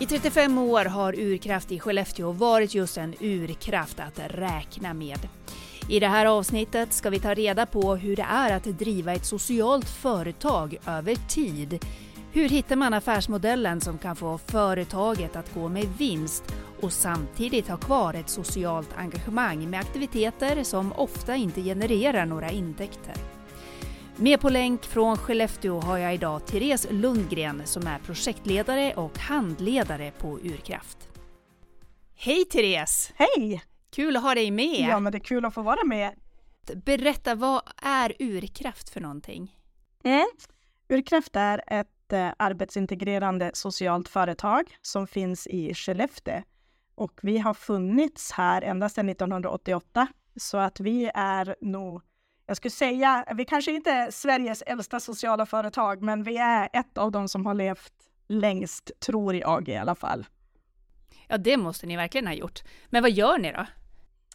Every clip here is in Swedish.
I 35 år har Urkraft i Skellefteå varit just en urkraft att räkna med. I det här avsnittet ska vi ta reda på hur det är att driva ett socialt företag över tid. Hur hittar man affärsmodellen som kan få företaget att gå med vinst och samtidigt ha kvar ett socialt engagemang med aktiviteter som ofta inte genererar några intäkter? Med på länk från Skellefteå har jag idag Therese Lundgren som är projektledare och handledare på Urkraft. Hej Therese! Hej! Kul att ha dig med! Ja, men det är kul att få vara med. Berätta, vad är Urkraft för någonting? Mm. Urkraft är ett eh, arbetsintegrerande socialt företag som finns i Skellefteå. Och vi har funnits här ända sedan 1988. Så att vi är nog jag skulle säga, vi kanske inte är Sveriges äldsta sociala företag, men vi är ett av de som har levt längst, tror jag i alla fall. Ja, det måste ni verkligen ha gjort. Men vad gör ni då?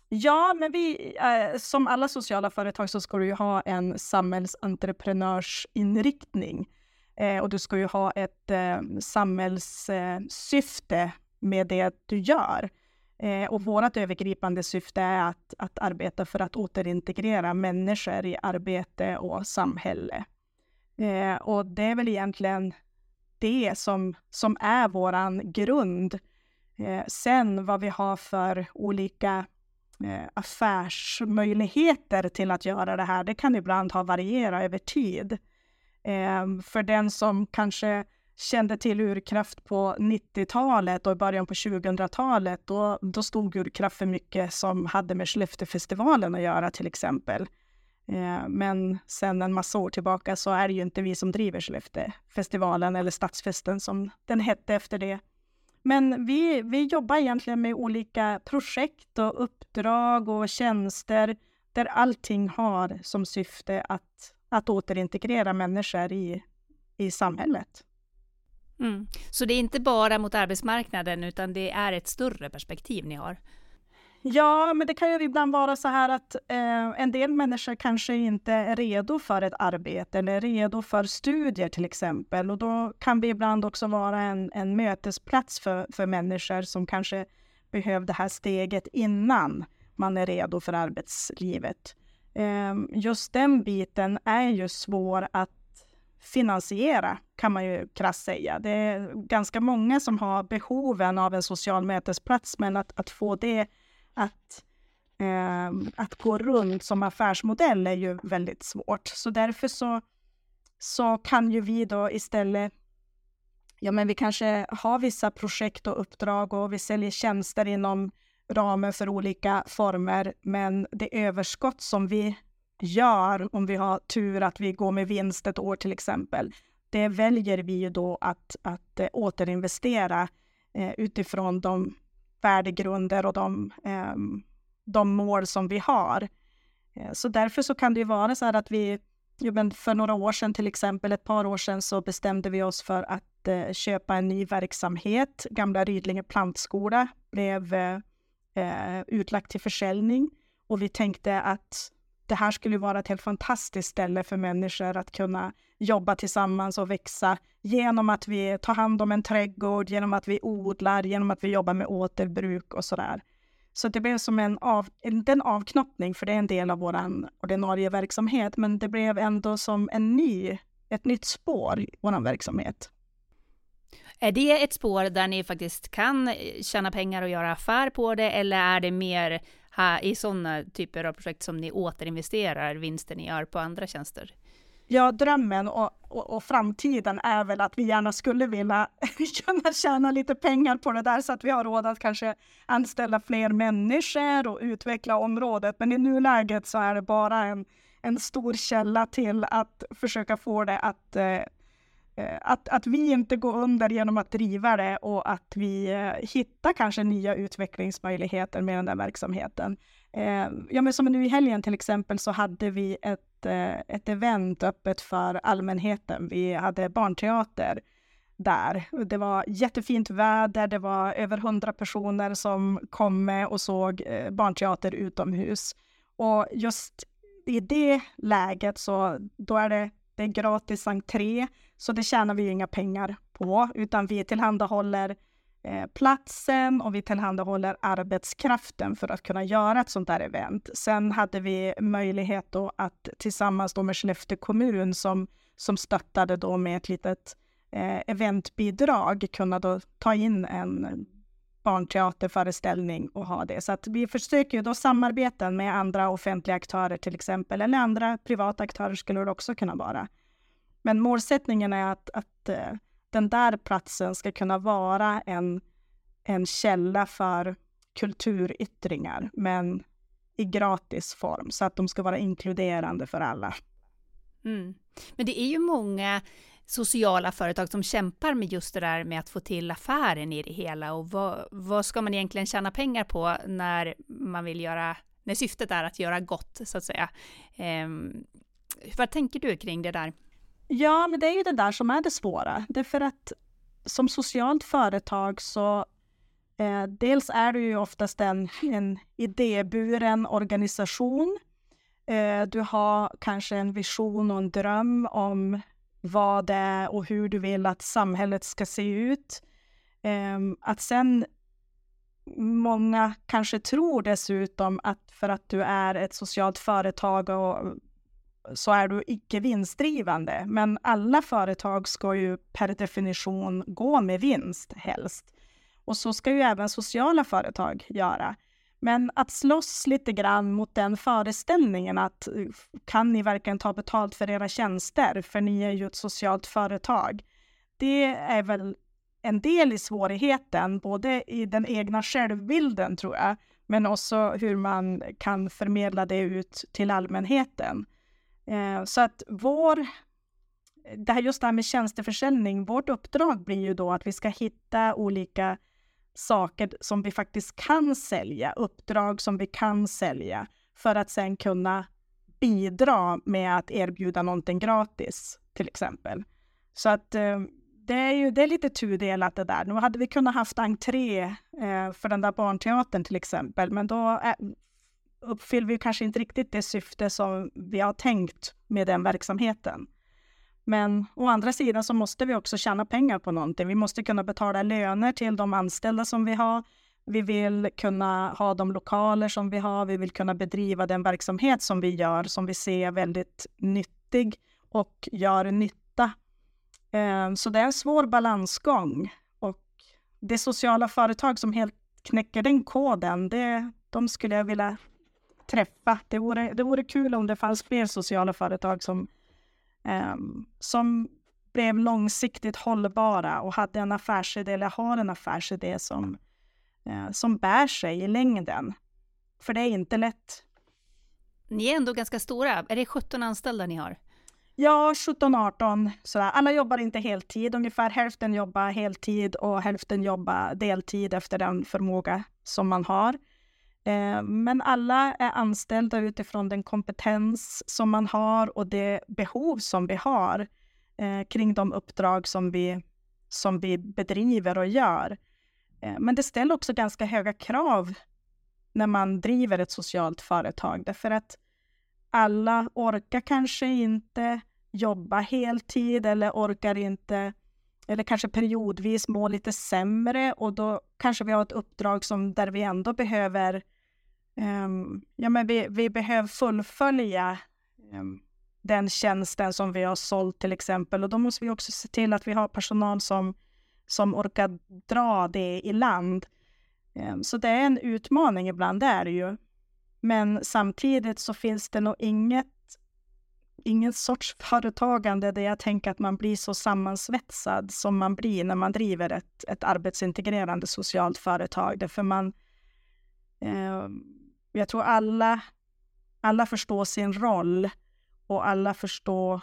Ja, men vi, eh, som alla sociala företag så ska du ju ha en samhällsentreprenörsinriktning. Eh, och du ska ju ha ett eh, samhällssyfte med det du gör. Eh, och vårt övergripande syfte är att, att arbeta för att återintegrera människor i arbete och samhälle. Eh, och det är väl egentligen det som, som är våran grund. Eh, sen vad vi har för olika eh, affärsmöjligheter till att göra det här, det kan ibland ha varierat över tid. Eh, för den som kanske kände till urkraft på 90-talet och i början på 2000-talet, då, då stod urkraft för mycket som hade med Skellefteåfestivalen att göra till exempel. Eh, men sen en massa år tillbaka så är det ju inte vi som driver Skellefteåfestivalen eller Stadsfesten som den hette efter det. Men vi, vi jobbar egentligen med olika projekt och uppdrag och tjänster där allting har som syfte att, att återintegrera människor i, i samhället. Mm. Så det är inte bara mot arbetsmarknaden utan det är ett större perspektiv ni har? Ja, men det kan ju ibland vara så här att eh, en del människor kanske inte är redo för ett arbete eller redo för studier till exempel. Och då kan vi ibland också vara en, en mötesplats för, för människor som kanske behöver det här steget innan man är redo för arbetslivet. Eh, just den biten är ju svår att finansiera, kan man ju krasst säga. Det är ganska många som har behoven av en social mötesplats, men att, att få det att, eh, att gå runt som affärsmodell är ju väldigt svårt. Så därför så, så kan ju vi då istället Ja, men vi kanske har vissa projekt och uppdrag och vi säljer tjänster inom ramen för olika former, men det överskott som vi gör om vi har tur att vi går med vinst ett år till exempel. Det väljer vi ju då att, att äh, återinvestera eh, utifrån de värdegrunder och de, ehm, de mål som vi har. Eh, så därför så kan det ju vara så här att vi, för några år sedan till exempel, ett par år sedan så bestämde vi oss för att köpa en ny verksamhet. Gamla Rydlinge plantskola blev utlagt till försäljning och vi tänkte att det här skulle vara ett helt fantastiskt ställe för människor att kunna jobba tillsammans och växa genom att vi tar hand om en trädgård, genom att vi odlar, genom att vi jobbar med återbruk och så där. Så det blev som en, av, en avknoppning, för det är en del av vår ordinarie verksamhet, men det blev ändå som en ny, ett nytt spår i vår verksamhet. Är det ett spår där ni faktiskt kan tjäna pengar och göra affär på det, eller är det mer här, i sådana typer av projekt som ni återinvesterar vinsten ni gör på andra tjänster? Ja, drömmen och, och, och, framtiden är väl att vi gärna skulle vilja kunna tjäna lite pengar på det där så att vi har råd att kanske anställa fler människor och utveckla området. Men i nuläget så är det bara en, en stor källa till att försöka få det att eh, Eh, att, att vi inte går under genom att driva det och att vi eh, hittar kanske nya utvecklingsmöjligheter med den där verksamheten. Eh, ja, men som nu i helgen till exempel så hade vi ett, ett event öppet för allmänheten. Vi hade barnteater där. Det var jättefint väder, det var över hundra personer som kom med och såg barnteater utomhus. Och just i det läget så då är det, det är gratis entré så det tjänar vi inga pengar på, utan vi tillhandahåller eh, platsen och vi tillhandahåller arbetskraften för att kunna göra ett sånt där event. Sen hade vi möjlighet då att tillsammans då med Skellefteå kommun som, som stöttade då med ett litet eh, eventbidrag kunna då ta in en barnteaterföreställning och ha det. Så att vi försöker ju då samarbeta med andra offentliga aktörer till exempel, eller andra privata aktörer skulle det också kunna vara. Men målsättningen är att, att eh, den där platsen ska kunna vara en, en källa för kulturyttringar, men i gratis form, så att de ska vara inkluderande för alla. Mm. Men det är ju många sociala företag som kämpar med just det där med att få till affären i det hela och vad, vad ska man egentligen tjäna pengar på när man vill göra, när syftet är att göra gott så att säga. Eh, vad tänker du kring det där? Ja, men det är ju det där som är det svåra. Det är för att som socialt företag så eh, dels är du ju oftast en, en idéburen organisation. Eh, du har kanske en vision och en dröm om vad det är och hur du vill att samhället ska se ut. Um, att sen många kanske tror dessutom att för att du är ett socialt företag och så är du icke vinstdrivande. Men alla företag ska ju per definition gå med vinst helst. Och så ska ju även sociala företag göra. Men att slåss lite grann mot den föreställningen att eh, kan ni verkligen ta betalt för era tjänster, för ni är ju ett socialt företag. Det är väl en del i svårigheten, både i den egna självbilden tror jag, men också hur man kan förmedla det ut till allmänheten. Eh, så att vår, det här just det här med tjänsteförsäljning, vårt uppdrag blir ju då att vi ska hitta olika saker som vi faktiskt kan sälja, uppdrag som vi kan sälja för att sen kunna bidra med att erbjuda någonting gratis, till exempel. Så att eh, det är ju det är lite tudelat det där. Nu hade vi kunnat haft entré eh, för den där barnteatern till exempel, men då eh, uppfyller vi kanske inte riktigt det syfte som vi har tänkt med den verksamheten. Men å andra sidan så måste vi också tjäna pengar på någonting. Vi måste kunna betala löner till de anställda som vi har. Vi vill kunna ha de lokaler som vi har. Vi vill kunna bedriva den verksamhet som vi gör, som vi ser väldigt nyttig och gör nytta. Eh, så det är en svår balansgång. Och det sociala företag som helt knäcker den koden, det, de skulle jag vilja träffa. Det vore, det vore kul om det fanns fler sociala företag som som blev långsiktigt hållbara och hade en affärsidé, eller har en affärsidé som, uh, som bär sig i längden. För det är inte lätt. Ni är ändå ganska stora. Är det 17 anställda ni har? Ja, 17-18 sådär. Alla jobbar inte heltid. Ungefär hälften jobbar heltid och hälften jobbar deltid efter den förmåga som man har. Eh, men alla är anställda utifrån den kompetens som man har och det behov som vi har eh, kring de uppdrag som vi, som vi bedriver och gör. Eh, men det ställer också ganska höga krav när man driver ett socialt företag, därför att alla orkar kanske inte jobba heltid eller orkar inte eller kanske periodvis må lite sämre och då kanske vi har ett uppdrag som där vi ändå behöver Ehm, ja, men vi, vi behöver fullfölja um, den tjänsten som vi har sålt till exempel och då måste vi också se till att vi har personal som, som orkar dra det i land. Um, så det är en utmaning ibland, det är det ju. Men samtidigt så finns det nog inget ingen sorts företagande där jag tänker att man blir så sammansvetsad som man blir när man driver ett, ett arbetsintegrerande socialt företag. Därför man, eh, jag tror alla, alla förstår sin roll och alla förstår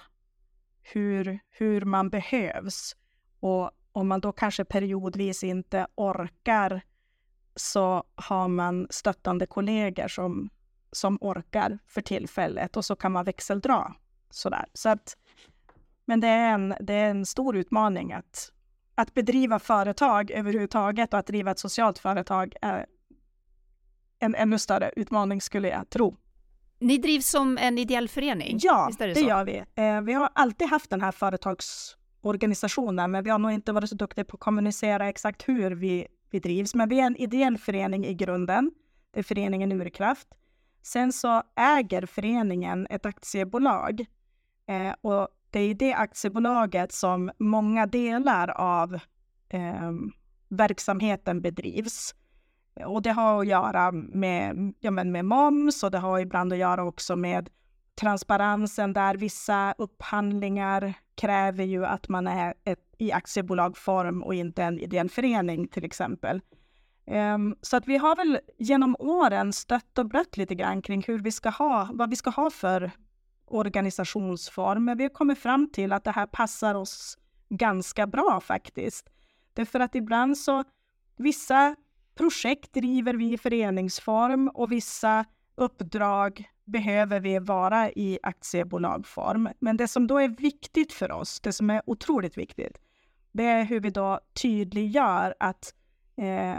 hur, hur man behövs. Och om man då kanske periodvis inte orkar så har man stöttande kollegor som, som orkar för tillfället och så kan man växeldra. Sådär. Så att, men det är, en, det är en stor utmaning att, att bedriva företag överhuvudtaget och att driva ett socialt företag är en ännu större utmaning skulle jag tro. Ni drivs som en ideell förening? Ja, det, det gör vi. Eh, vi har alltid haft den här företags organisationen, men vi har nog inte varit så duktiga på att kommunicera exakt hur vi, vi drivs. Men vi är en ideell förening i grunden. Det är föreningen Urkraft. Sen så äger föreningen ett aktiebolag eh, och det är i det aktiebolaget som många delar av eh, verksamheten bedrivs. Och det har att göra med, ja, men med moms och det har ibland att göra också med transparensen där vissa upphandlingar kräver ju att man är ett, i aktiebolagsform och inte en ideell förening till exempel. Um, så att vi har väl genom åren stött och blött lite grann kring hur vi ska ha, vad vi ska ha för organisationsform. Men vi har kommit fram till att det här passar oss ganska bra faktiskt. Därför att ibland så, vissa projekt driver vi i föreningsform och vissa uppdrag behöver vi vara i aktiebolagsform. Men det som då är viktigt för oss, det som är otroligt viktigt, det är hur vi då tydliggör att eh,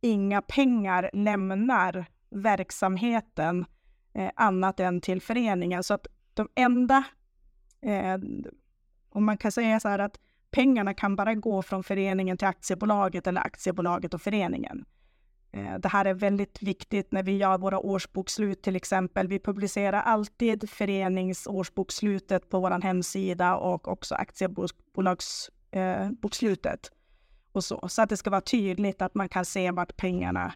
inga pengar lämnar verksamheten eh, annat än till föreningen. Så att de enda, eh, om man kan säga så här att pengarna kan bara gå från föreningen till aktiebolaget eller aktiebolaget och föreningen. Eh, det här är väldigt viktigt när vi gör våra årsbokslut till exempel. Vi publicerar alltid föreningsårsbokslutet på vår hemsida och också aktiebolagsbokslutet. Eh, och så, så att det ska vara tydligt att man kan se vart pengarna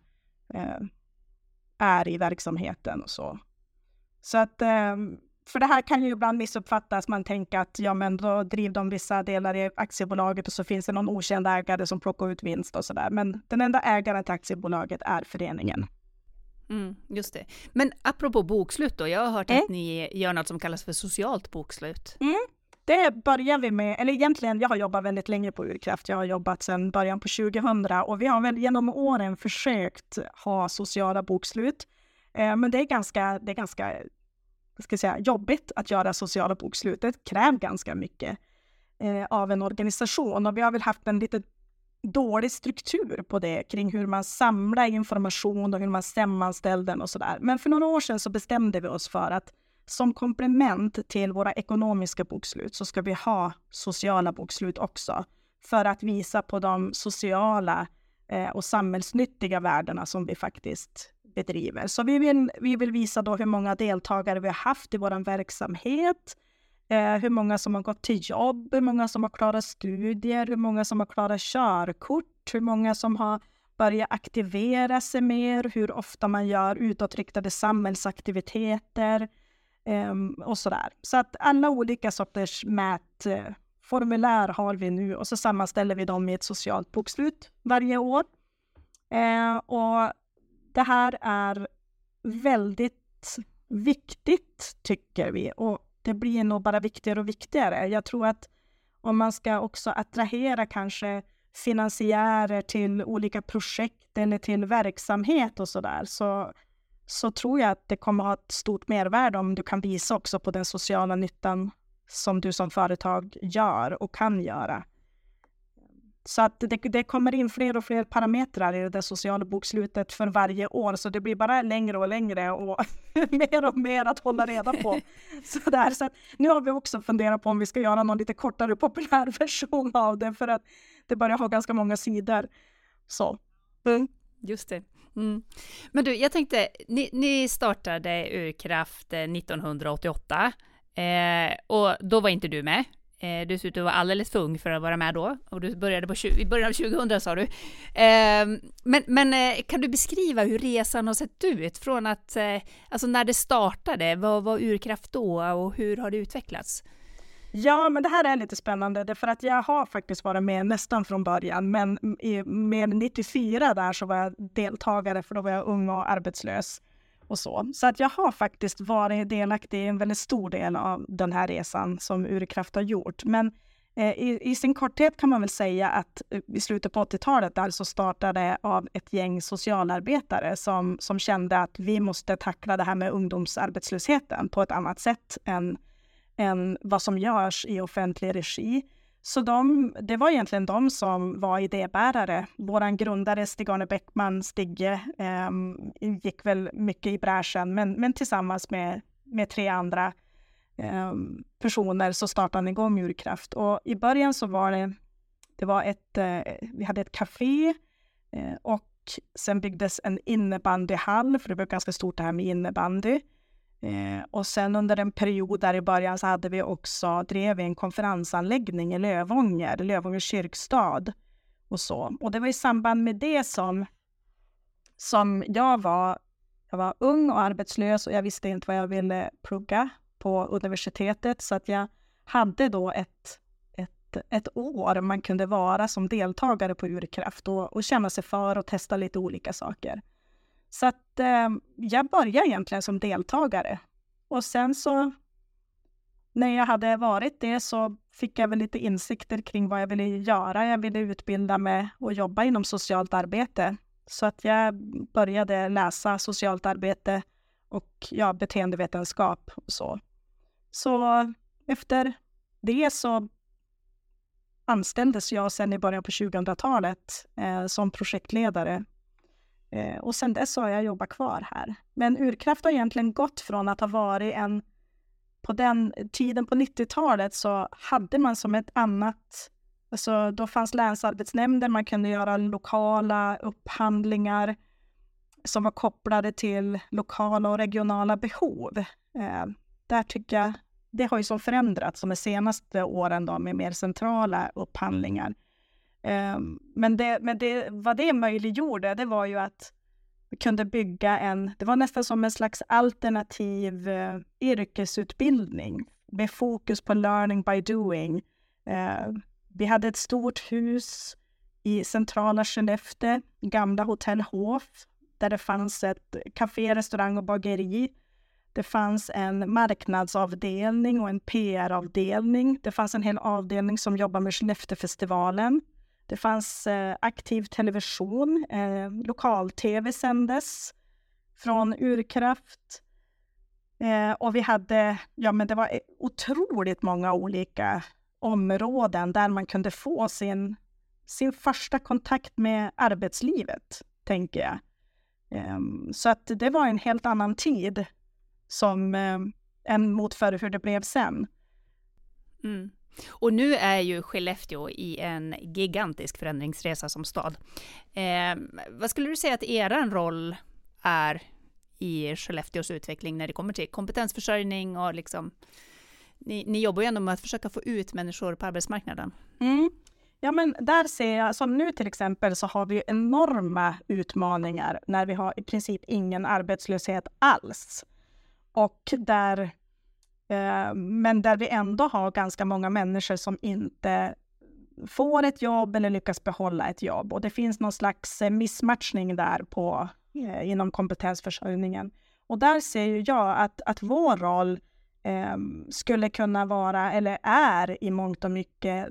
eh, är i verksamheten och så. Så att eh, för det här kan ju ibland missuppfattas. Man tänker att ja, men då driver de vissa delar i aktiebolaget och så finns det någon okänd ägare som plockar ut vinst och så där. Men den enda ägaren till aktiebolaget är föreningen. Mm, just det. Men apropå bokslut då, jag har hört mm. att ni gör något som kallas för socialt bokslut. Mm. Det börjar vi med, eller egentligen, jag har jobbat väldigt länge på Urkraft. Jag har jobbat sedan början på 2000 och vi har väl genom åren försökt ha sociala bokslut. Eh, men det är ganska, det är ganska ska säga, jobbigt att göra sociala bokslut. Det kräver ganska mycket eh, av en organisation och vi har väl haft en lite dålig struktur på det kring hur man samlar information och hur man sammanställer den och så där. Men för några år sedan så bestämde vi oss för att som komplement till våra ekonomiska bokslut så ska vi ha sociala bokslut också för att visa på de sociala eh, och samhällsnyttiga värdena som vi faktiskt bedriver. Så vi vill, vi vill visa då hur många deltagare vi har haft i vår verksamhet, eh, hur många som har gått till jobb, hur många som har klarat studier, hur många som har klarat körkort, hur många som har börjat aktivera sig mer, hur ofta man gör utåtriktade samhällsaktiviteter eh, och sådär. Så att alla olika sorters mätformulär har vi nu och så sammanställer vi dem i ett socialt bokslut varje år. Eh, och det här är väldigt viktigt, tycker vi. Och det blir nog bara viktigare och viktigare. Jag tror att om man ska också attrahera kanske finansiärer till olika projekt eller till verksamhet och så där, så, så tror jag att det kommer ha ett stort mervärde om du kan visa också på den sociala nyttan som du som företag gör och kan göra. Så att det, det, kommer in fler och fler parametrar i det sociala bokslutet för varje år, så det blir bara längre och längre och mer och mer att hålla reda på. så där, så nu har vi också funderat på om vi ska göra någon lite kortare populär version av det, för att det börjar ha ganska många sidor. Så. Mm. Just det. Mm. Men du, jag tänkte, ni, ni startade Urkraft 1988 eh, och då var inte du med. Eh, du ser ut att vara alldeles för ung för att vara med då och du började på 20, i början av 2000 sa du. Eh, men, men eh, kan du beskriva hur resan har sett ut från att, eh, alltså när det startade, vad var Urkraft då och hur har det utvecklats? Ja, men det här är lite spännande därför att jag har faktiskt varit med nästan från början, men med 94 där så var jag deltagare för då var jag ung och arbetslös och så. Så att jag har faktiskt varit delaktig i en väldigt stor del av den här resan som Urkraft har gjort. Men eh, i, i, sin korthet kan man väl säga att eh, i slutet på 80-talet alltså startade av ett gäng socialarbetare som, som kände att vi måste tackla det här med ungdomsarbetslösheten på ett annat sätt än, än vad som görs i offentlig regi. Så de, det var egentligen de som var idébärare. Vår grundare Stig-Arne Bäckman, Stigge, eh, gick väl mycket i bräschen, men, men tillsammans med, med tre andra eh, personer så startade han igång Urkraft. Och i början så var det, det var ett, eh, vi hade ett café eh, och sen byggdes en innebandyhall, för det var ganska stort det här med innebandy. Eh, och sen under en period där i början så hade vi också, drev vi en konferensanläggning i Lövånger, Lövånger kyrkstad och så. Och det var i samband med det som, som jag var, jag var ung och arbetslös och jag visste inte vad jag ville plugga på universitetet så att jag hade då ett, ett, ett år man kunde vara som deltagare på Urkraft och, och känna sig för och testa lite olika saker. Så att eh, jag började egentligen som deltagare. Och sen så när jag hade varit det så fick jag väl lite insikter kring vad jag ville göra. Jag ville utbilda mig och jobba inom socialt arbete. Så att jag började läsa socialt arbete och ja, beteendevetenskap och så. Så efter det så anställdes jag sen i början på 2000-talet eh, som projektledare Eh, och sen dess har jag jobbat kvar här. Men Urkraft har egentligen gått från att ha varit en... På den tiden på 90-talet så hade man som ett annat... Alltså då fanns länsarbetsnämnder, man kunde göra lokala upphandlingar som var kopplade till lokala och regionala behov. Eh, där tycker jag, det har ju så förändrats de senaste åren då med mer centrala upphandlingar. Ehm, men, det, men det, vad det möjliggjorde, det var ju att vi kunde bygga en, det var nästan som en slags alternativ uh, yrkesutbildning med fokus på learning by doing. Uh, vi hade ett stort hus i centrala Skellefteå, gamla Hotell Hof, där det fanns ett café, restaurang och bageri. Det fanns en marknadsavdelning och en PR-avdelning. Det fanns en hel avdelning som jobbar med Skellefteåfestivalen. Det fanns eh, aktiv television, eh, lokal-tv sändes från Urkraft. Eh, och vi hade, ja men det var eh, otroligt många olika områden där man kunde få sin, sin första kontakt med arbetslivet, tänker jag. Eh, så att det var en helt annan tid som, eh, än mot för hur det blev sen. Mm. Och nu är ju Skellefteå i en gigantisk förändringsresa som stad. Eh, vad skulle du säga att er roll är i Skellefteås utveckling när det kommer till kompetensförsörjning och liksom ni, ni jobbar ju ändå med att försöka få ut människor på arbetsmarknaden. Mm. Ja, men där ser jag, som nu till exempel, så har vi enorma utmaningar när vi har i princip ingen arbetslöshet alls. Och där Eh, men där vi ändå har ganska många människor som inte får ett jobb eller lyckas behålla ett jobb. Och det finns någon slags eh, missmatchning där på, eh, inom kompetensförsörjningen. Och där ser ju jag att, att vår roll eh, skulle kunna vara, eller är i mångt och mycket,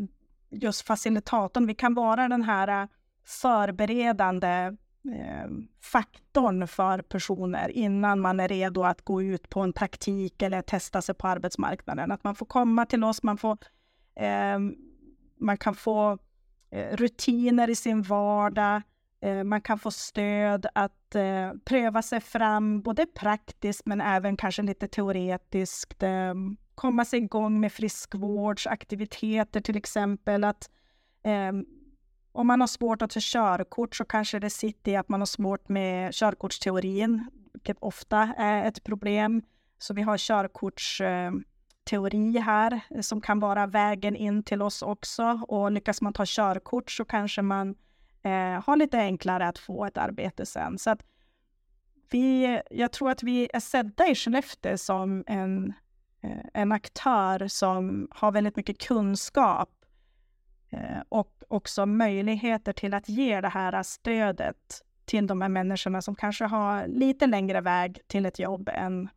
just facilitatorn. Vi kan vara den här eh, förberedande eh, faktorn för personer innan man är redo att gå ut på en praktik eller testa sig på arbetsmarknaden. Att man får komma till oss, man, får, eh, man kan få eh, rutiner i sin vardag, eh, man kan få stöd att eh, pröva sig fram, både praktiskt men även kanske lite teoretiskt. Eh, komma sig igång med friskvårdsaktiviteter till exempel. Att eh, om man har svårt att ta körkort så kanske det sitter i att man har svårt med körkortsteorin, vilket ofta är ett problem. Så vi har körkortsteori här eh, som kan vara vägen in till oss också. Och lyckas man ta körkort så kanske man eh, har lite enklare att få ett arbete sen. Så att vi, jag tror att vi är sedda i Skellefteå som en, eh, en aktör som har väldigt mycket kunskap Eh, och också möjligheter till att ge det här stödet till de här människorna som kanske har lite längre väg till ett jobb än,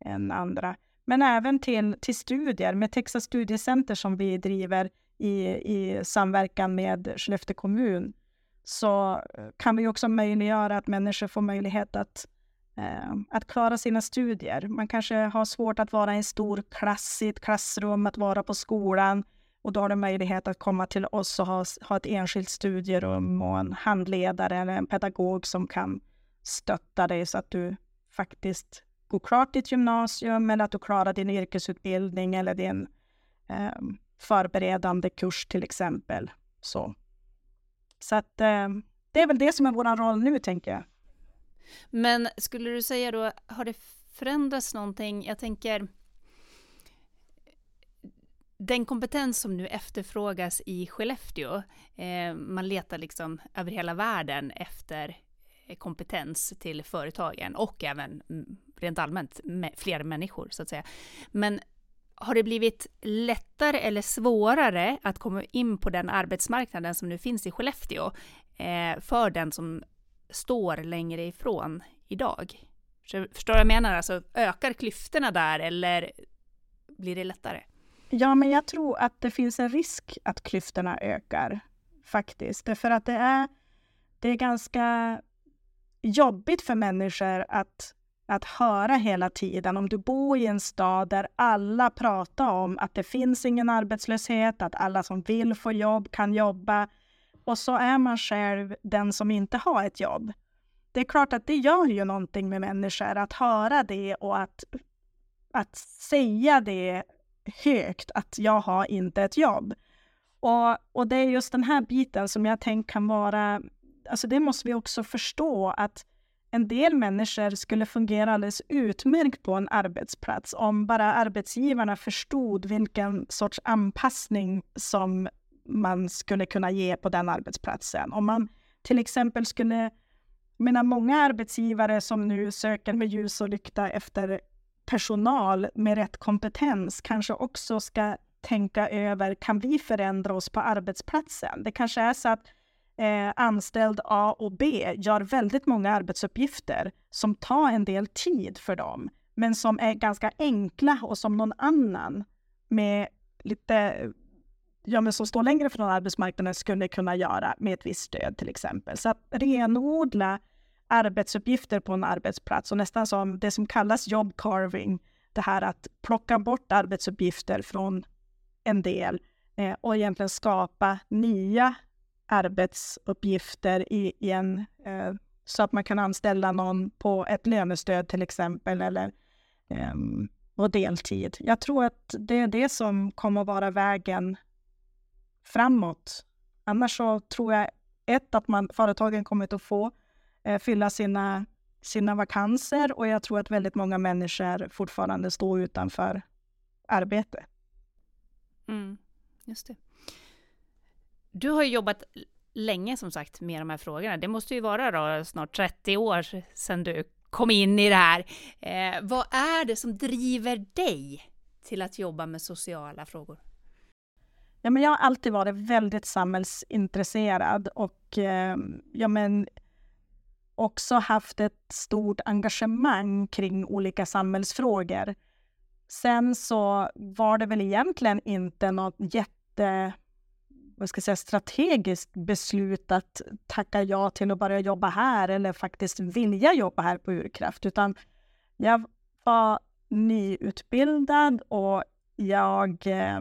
än andra. Men även till, till studier med Texas Studiecenter som vi driver i, i samverkan med Skellefteå kommun så eh, kan vi också möjliggöra att människor får möjlighet att, eh, att klara sina studier. Man kanske har svårt att vara i en stor klass i ett klassrum, att vara på skolan och då har du möjlighet att komma till oss och ha, ha ett enskilt studierum och en handledare eller en pedagog som kan stötta dig så att du faktiskt går klart ditt gymnasium eller att du klarar din yrkesutbildning eller din eh, förberedande kurs till exempel. Så, så att eh, det är väl det som är vår roll nu, tänker jag. Men skulle du säga då, har det förändrats någonting? Jag tänker, den kompetens som nu efterfrågas i Skellefteå, eh, man letar liksom över hela världen efter eh, kompetens till företagen och även mm, rent allmänt fler människor så att säga. Men har det blivit lättare eller svårare att komma in på den arbetsmarknaden som nu finns i Skellefteå eh, för den som står längre ifrån idag? Förstår du vad jag menar? Alltså ökar klyftorna där eller blir det lättare? Ja, men jag tror att det finns en risk att klyftorna ökar faktiskt. Därför att det är, det är ganska jobbigt för människor att, att höra hela tiden. Om du bor i en stad där alla pratar om att det finns ingen arbetslöshet, att alla som vill få jobb kan jobba och så är man själv den som inte har ett jobb. Det är klart att det gör ju någonting med människor att höra det och att, att säga det högt, att jag har inte ett jobb. Och, och det är just den här biten som jag tänker kan vara alltså det måste vi också förstå att en del människor skulle fungera alldeles utmärkt på en arbetsplats om bara arbetsgivarna förstod vilken sorts anpassning som man skulle kunna ge på den arbetsplatsen. Om man till exempel skulle, menar många arbetsgivare som nu söker med ljus och lykta efter personal med rätt kompetens kanske också ska tänka över, kan vi förändra oss på arbetsplatsen? Det kanske är så att eh, anställd A och B gör väldigt många arbetsuppgifter som tar en del tid för dem, men som är ganska enkla och som någon annan med lite ja, men som står längre från arbetsmarknaden skulle kunna göra med ett visst stöd till exempel. Så att renodla arbetsuppgifter på en arbetsplats och nästan som det som kallas job carving, det här att plocka bort arbetsuppgifter från en del eh, och egentligen skapa nya arbetsuppgifter i, i en, eh, så att man kan anställa någon på ett lönestöd till exempel eller eh, och deltid. Jag tror att det är det som kommer att vara vägen framåt. Annars så tror jag ett att man, företagen kommer att få eh, fylla sina, sina vakanser och jag tror att väldigt många människor fortfarande står utanför arbete. Mm, just det. Du har jobbat länge som sagt med de här frågorna. Det måste ju vara då snart 30 år sedan du kom in i det här. Eh, vad är det som driver dig till att jobba med sociala frågor? Ja, men jag har alltid varit väldigt samhällsintresserad och eh, ja, men också haft ett stort engagemang kring olika samhällsfrågor. Sen så var det väl egentligen inte något jätte vad ska jag säga, strategiskt beslut att tacka ja till att börja jobba här eller faktiskt vilja jobba här på Urkraft, utan jag var nyutbildad och jag, eh,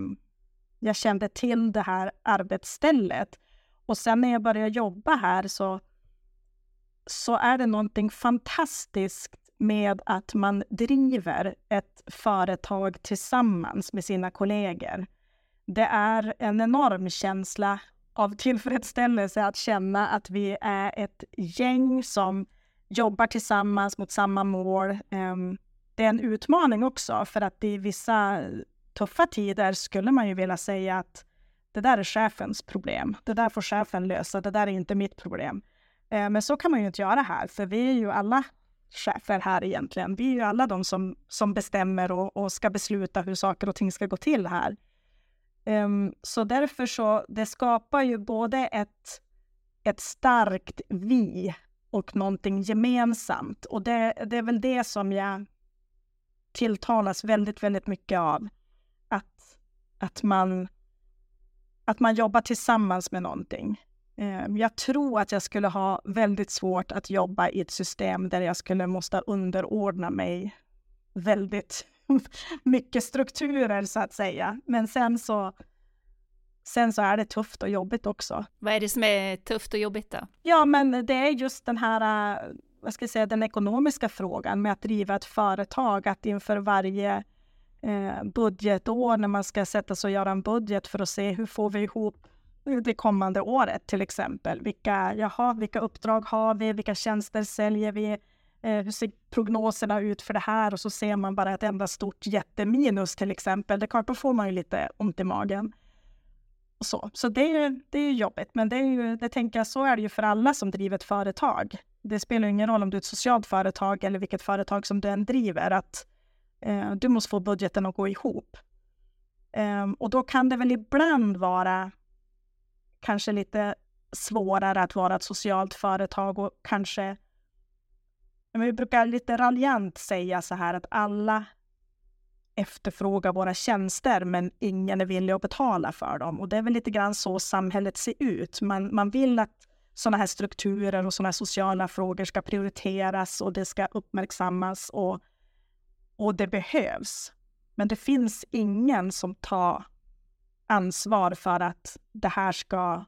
jag kände till det här arbetsstället. Och sen när jag började jobba här så, så är det någonting fantastiskt med att man driver ett företag tillsammans med sina kollegor det är en enorm känsla av tillfredsställelse att känna att vi är ett gäng som jobbar tillsammans mot samma mål. Ehm, det är en utmaning också, för att i vissa tuffa tider skulle man ju vilja säga att det där är chefens problem. Det där får chefen lösa. Det där är inte mitt problem. Eh, men så kan man ju inte göra här, för vi är ju alla chefer här egentligen. Vi är ju alla de som, som bestämmer och, och ska besluta hur saker och ting ska gå till här. Um, så därför så, det skapar ju både ett, ett starkt vi och någonting gemensamt. Och det, det är väl det som jag tilltalas väldigt, väldigt mycket av. Att, att, man, att man jobbar tillsammans med någonting. Um, jag tror att jag skulle ha väldigt svårt att jobba i ett system där jag skulle måste underordna mig väldigt mycket strukturer så att säga. Men sen så, sen så är det tufft och jobbigt också. Vad är det som är tufft och jobbigt då? Ja, men det är just den här, vad ska jag säga, den ekonomiska frågan med att driva ett företag, att inför varje eh, budgetår när man ska sätta sig och göra en budget för att se hur får vi ihop det kommande året till exempel. Vilka, jaha, vilka uppdrag har vi? Vilka tjänster säljer vi? Eh, hur ser prognoserna ut för det här? Och så ser man bara ett enda stort jätteminus till exempel. Det klart, då får man ju lite ont i magen. Och så så det, är, det är jobbigt, men det, är ju, det tänker jag, så är det ju för alla som driver ett företag. Det spelar ingen roll om du är ett socialt företag eller vilket företag som du än driver, att eh, du måste få budgeten att gå ihop. Eh, och då kan det väl ibland vara kanske lite svårare att vara ett socialt företag och kanske vi brukar lite raljant säga så här att alla efterfrågar våra tjänster men ingen är villig att betala för dem. Och det är väl lite grann så samhället ser ut. Man, man vill att sådana här strukturer och sådana här sociala frågor ska prioriteras och det ska uppmärksammas och, och det behövs. Men det finns ingen som tar ansvar för att det här ska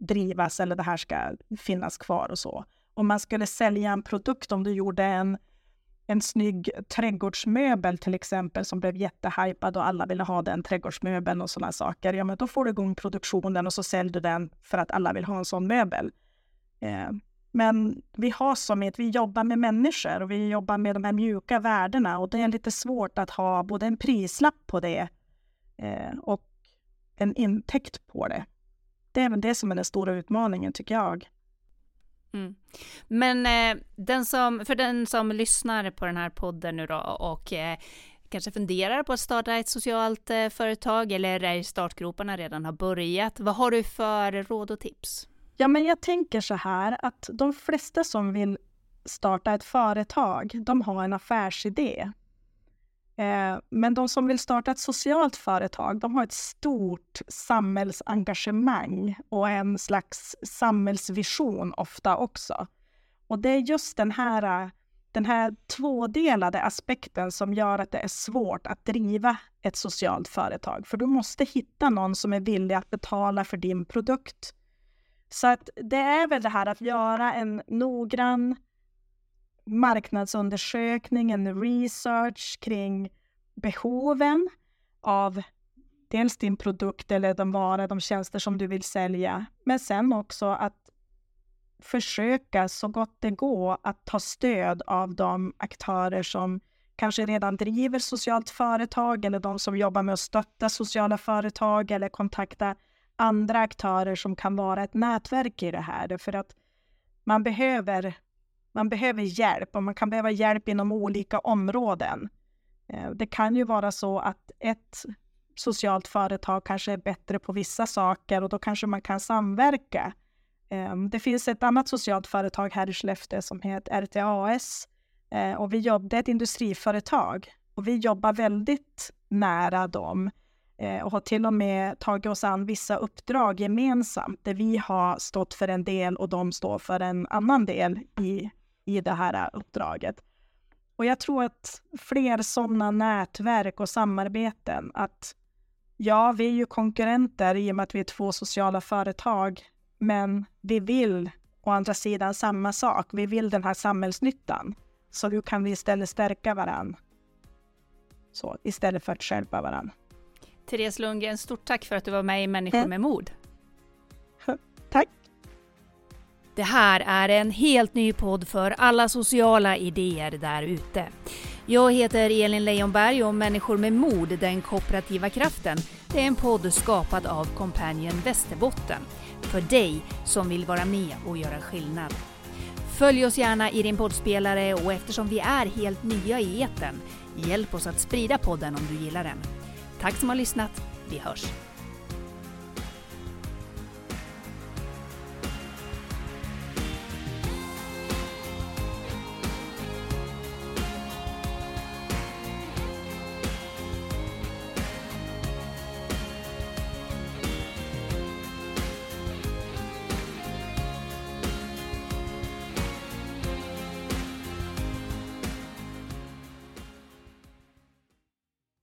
drivas eller det här ska finnas kvar och så. Om man skulle sälja en produkt, om du gjorde en, en snygg trädgårdsmöbel till exempel som blev jättehypad och alla ville ha den trädgårdsmöbeln och sådana saker, ja men då får du igång produktionen och så säljer du den för att alla vill ha en sån möbel. Eh, men vi har som att vi jobbar med människor och vi jobbar med de här mjuka värdena och det är lite svårt att ha både en prislapp på det eh, och en intäkt på det. Det är väl det som är den stora utmaningen tycker jag. Mm. Men eh, den som, för den som lyssnar på den här podden nu då och eh, kanske funderar på att starta ett socialt eh, företag eller är i startgroparna redan har börjat. Vad har du för råd och tips? Ja, men jag tänker så här att de flesta som vill starta ett företag, de har en affärsidé. Eh, men de som vill starta ett socialt företag, de har ett stort samhällsengagemang och en slags samhällsvision ofta också. Och det är just den här, den här tvådelade aspekten som gör att det är svårt att driva ett socialt företag. För du måste hitta någon som är villig att betala för din produkt. Så att det är väl det här att göra en noggrann marknadsundersökning, en research kring behoven av dels din produkt eller de varor, de tjänster som du vill sälja. Men sen också att försöka så gott det går att ta stöd av de aktörer som kanske redan driver socialt företag eller de som jobbar med att stötta sociala företag eller kontakta andra aktörer som kan vara ett nätverk i det här. För att man behöver man behöver hjälp och man kan behöva hjälp inom olika områden. Eh, det kan ju vara så att ett socialt företag kanske är bättre på vissa saker och då kanske man kan samverka. Eh, det finns ett annat socialt företag här i Skellefteå som heter RTAS eh, och vi jobbar, ett industriföretag och vi jobbar väldigt nära dem och har till och med tagit oss an vissa uppdrag gemensamt där vi har stått för en del och de står för en annan del i i det här uppdraget. Och jag tror att fler sådana nätverk och samarbeten, att ja, vi är ju konkurrenter i och med att vi är två sociala företag, men vi vill å andra sidan samma sak. Vi vill den här samhällsnyttan. Så hur kan vi istället stärka varann? Så istället för att stjälpa varann. Therese Lundgren, stort tack för att du var med i Människor med mod. Det här är en helt ny podd för alla sociala idéer där ute. Jag heter Elin Leijonberg och Människor med mod, den kooperativa kraften, det är en podd skapad av Companion Västerbotten. För dig som vill vara med och göra skillnad. Följ oss gärna i din poddspelare och eftersom vi är helt nya i eten, hjälp oss att sprida podden om du gillar den. Tack som har lyssnat. Vi hörs!